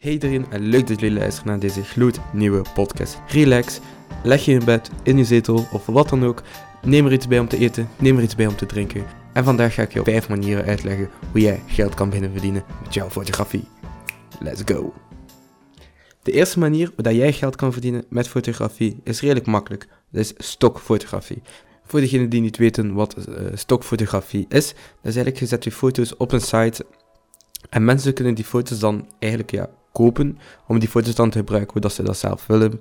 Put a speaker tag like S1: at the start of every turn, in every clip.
S1: Hey iedereen en leuk dat jullie luisteren naar deze gloednieuwe podcast. Relax, leg je in bed, in je zetel of wat dan ook. Neem er iets bij om te eten, neem er iets bij om te drinken. En vandaag ga ik je op 5 manieren uitleggen hoe jij geld kan beginnen verdienen met jouw fotografie. Let's go! De eerste manier hoe jij geld kan verdienen met fotografie is redelijk makkelijk. Dat is stokfotografie. Voor degenen die niet weten wat uh, stokfotografie is, dat is eigenlijk je zet je foto's op een site en mensen kunnen die foto's dan eigenlijk ja, kopen om die foto's dan te gebruiken hoe dat ze dat zelf willen.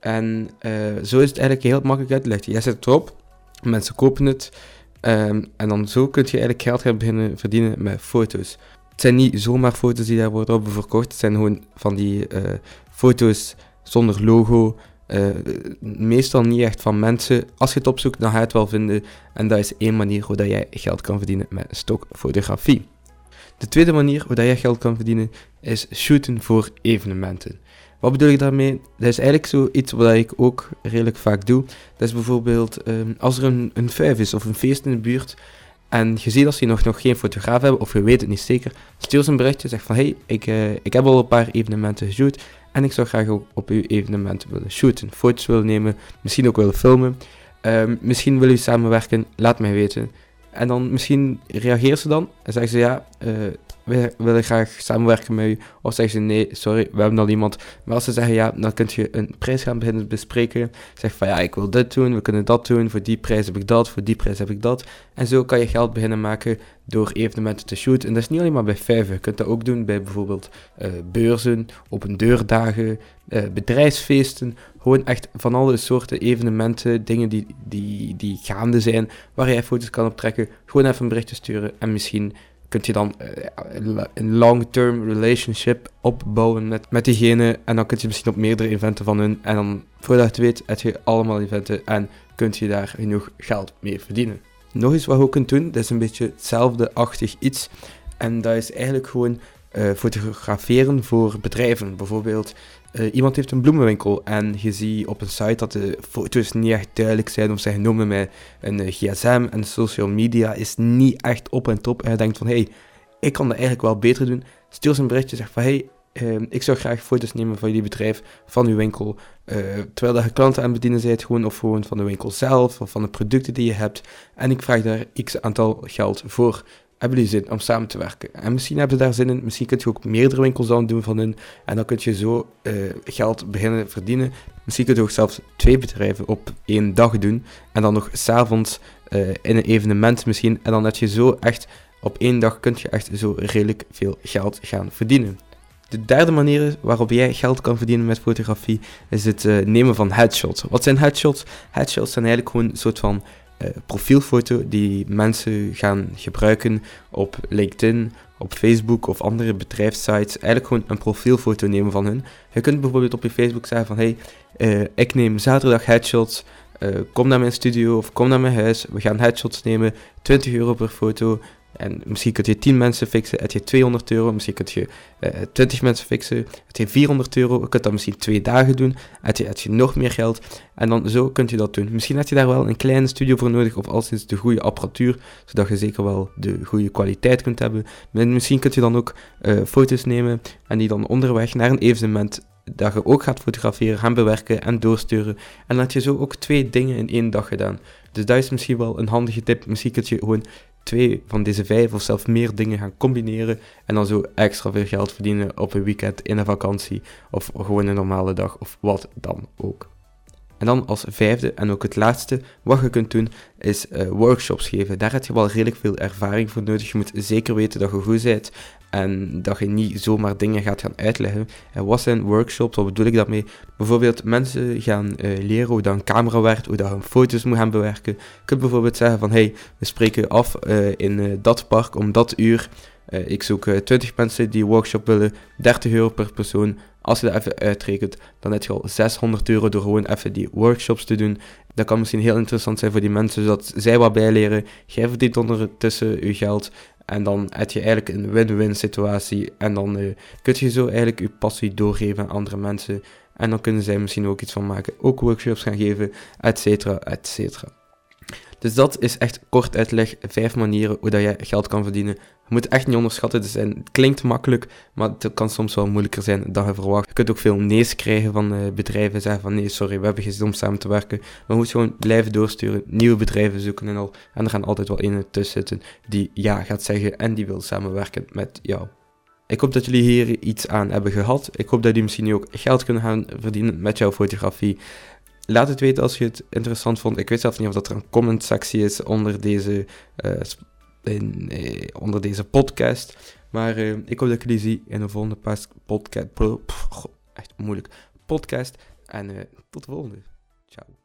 S1: En uh, zo is het eigenlijk heel makkelijk uit te leggen. Jij zet het erop, mensen kopen het um, en dan zo kun je eigenlijk geld gaan beginnen verdienen met foto's. Het zijn niet zomaar foto's die daar worden op verkocht, het zijn gewoon van die uh, foto's zonder logo, uh, meestal niet echt van mensen. Als je het opzoekt, dan ga je het wel vinden. En dat is één manier hoe dat jij geld kan verdienen met stokfotografie. De tweede manier dat jij geld kan verdienen is shooten voor evenementen. Wat bedoel ik daarmee? Dat is eigenlijk zoiets wat ik ook redelijk vaak doe. Dat is bijvoorbeeld um, als er een, een vijf is of een feest in de buurt en je ziet dat je nog, nog geen fotograaf hebben of je weet het niet zeker, stuur ze een berichtje, zeg van hey, ik, uh, ik heb al een paar evenementen geshoot en ik zou graag ook op uw evenement willen shooten, foto's willen nemen, misschien ook willen filmen. Um, misschien willen u samenwerken, laat mij weten. En dan misschien reageert ze dan en zeggen ze ja, uh, we willen graag samenwerken met u. Of zeggen ze nee, sorry, we hebben al iemand. Maar als ze zeggen ja, dan kun je een prijs gaan beginnen bespreken. Zeg van ja, ik wil dit doen, we kunnen dat doen. Voor die prijs heb ik dat, voor die prijs heb ik dat. En zo kan je geld beginnen maken door evenementen te shooten. En dat is niet alleen maar bij vijven. Je kunt dat ook doen bij bijvoorbeeld uh, beurzen, opendeurdagen, uh, bedrijfsfeesten. Gewoon echt van alle soorten evenementen, dingen die, die, die gaande zijn, waar jij foto's kan optrekken. Gewoon even een berichtje sturen en misschien kun je dan uh, een long-term relationship opbouwen met, met diegene. En dan kun je misschien op meerdere eventen van hun. En dan, voordat je het weet, heb je allemaal eventen en kun je daar genoeg geld mee verdienen. Nog iets wat je ook kunt doen, dat is een beetje hetzelfde-achtig iets. En dat is eigenlijk gewoon uh, fotograferen voor bedrijven. Bijvoorbeeld, uh, iemand heeft een bloemenwinkel en je ziet op een site dat de foto's niet echt duidelijk zijn of zijn genomen met een uh, gsm en social media is niet echt op en top. En je denkt van, hé, hey, ik kan dat eigenlijk wel beter doen. Stuur ze een berichtje, zeg van, hé, hey, uh, ik zou graag foto's nemen van jullie bedrijf, van uw winkel. terwijl dat je klanten aan het bedienen bent, gewoon, of gewoon van de winkel zelf, of van de producten die je hebt. En ik vraag daar x aantal geld voor hebben jullie zin om samen te werken? En misschien hebben ze daar zin in, misschien kun je ook meerdere winkels dan doen van hun. En dan kun je zo uh, geld beginnen verdienen. Misschien kun je ook zelfs twee bedrijven op één dag doen. En dan nog s'avonds uh, in een evenement misschien. En dan dat je zo echt op één dag kun je echt zo redelijk veel geld gaan verdienen. De derde manier waarop jij geld kan verdienen met fotografie is het uh, nemen van headshots. Wat zijn headshots? Headshots zijn eigenlijk gewoon een soort van uh, profielfoto die mensen gaan gebruiken op LinkedIn, op Facebook of andere bedrijfssites. Eigenlijk gewoon een profielfoto nemen van hun. Je kunt bijvoorbeeld op je Facebook zeggen van hey, uh, ik neem zaterdag headshots. Uh, kom naar mijn studio of kom naar mijn huis. We gaan headshots nemen. 20 euro per foto. En misschien kun je 10 mensen fixen, heb je 200 euro. Misschien kun je uh, 20 mensen fixen, heb je 400 euro. Je kunt dat misschien twee dagen doen, heb je, heb je nog meer geld. En dan zo kun je dat doen. Misschien heb je daar wel een kleine studio voor nodig, of alsins de goede apparatuur, zodat je zeker wel de goede kwaliteit kunt hebben. Maar misschien kun je dan ook uh, foto's nemen en die dan onderweg naar een evenement dat je ook gaat fotograferen, gaan bewerken en doorsturen. En dan heb je zo ook twee dingen in één dag gedaan. Dus dat is misschien wel een handige tip. Misschien kun je gewoon twee van deze vijf of zelfs meer dingen gaan combineren en dan zo extra veel geld verdienen op een weekend, in een vakantie of gewoon een normale dag of wat dan ook. En dan als vijfde en ook het laatste, wat je kunt doen, is uh, workshops geven. Daar heb je wel redelijk veel ervaring voor nodig. Je moet zeker weten dat je goed bent en dat je niet zomaar dingen gaat gaan uitleggen. En wat zijn workshops? Wat bedoel ik daarmee? Bijvoorbeeld mensen gaan uh, leren hoe dat een camera werkt, hoe dat je foto's moet gaan bewerken. Je kunt bijvoorbeeld zeggen van, hey, we spreken af uh, in dat park om dat uur. Ik zoek 20 mensen die workshop willen, 30 euro per persoon. Als je dat even uitrekent, dan heb je al 600 euro door gewoon even die workshops te doen. Dat kan misschien heel interessant zijn voor die mensen, zodat zij wat bijleren. Jij verdient ondertussen je geld. En dan heb je eigenlijk een win-win situatie. En dan uh, kun je zo eigenlijk je passie doorgeven aan andere mensen. En dan kunnen zij misschien ook iets van maken. Ook workshops gaan geven, et cetera, et cetera. Dus dat is echt kort uitleg, vijf manieren hoe dat je geld kan verdienen. Je moet echt niet onderschatten, het, klinkt makkelijk, maar het kan soms wel moeilijker zijn dan je verwacht. Je kunt ook veel nee's krijgen van uh, bedrijven, zeggen van nee, sorry, we hebben geen zin om samen te werken. Maar je moet gewoon blijven doorsturen, nieuwe bedrijven zoeken en al. En er gaan altijd wel een tussen zitten die ja gaat zeggen en die wil samenwerken met jou. Ik hoop dat jullie hier iets aan hebben gehad. Ik hoop dat jullie misschien ook geld kunnen gaan verdienen met jouw fotografie. Laat het weten als je het interessant vond. Ik weet zelf niet of dat er een comment sectie is onder deze, uh, in, eh, onder deze podcast. Maar uh, ik hoop dat ik jullie zie in de volgende podcast. Echt moeilijk. Podcast. En tot de volgende. Ciao.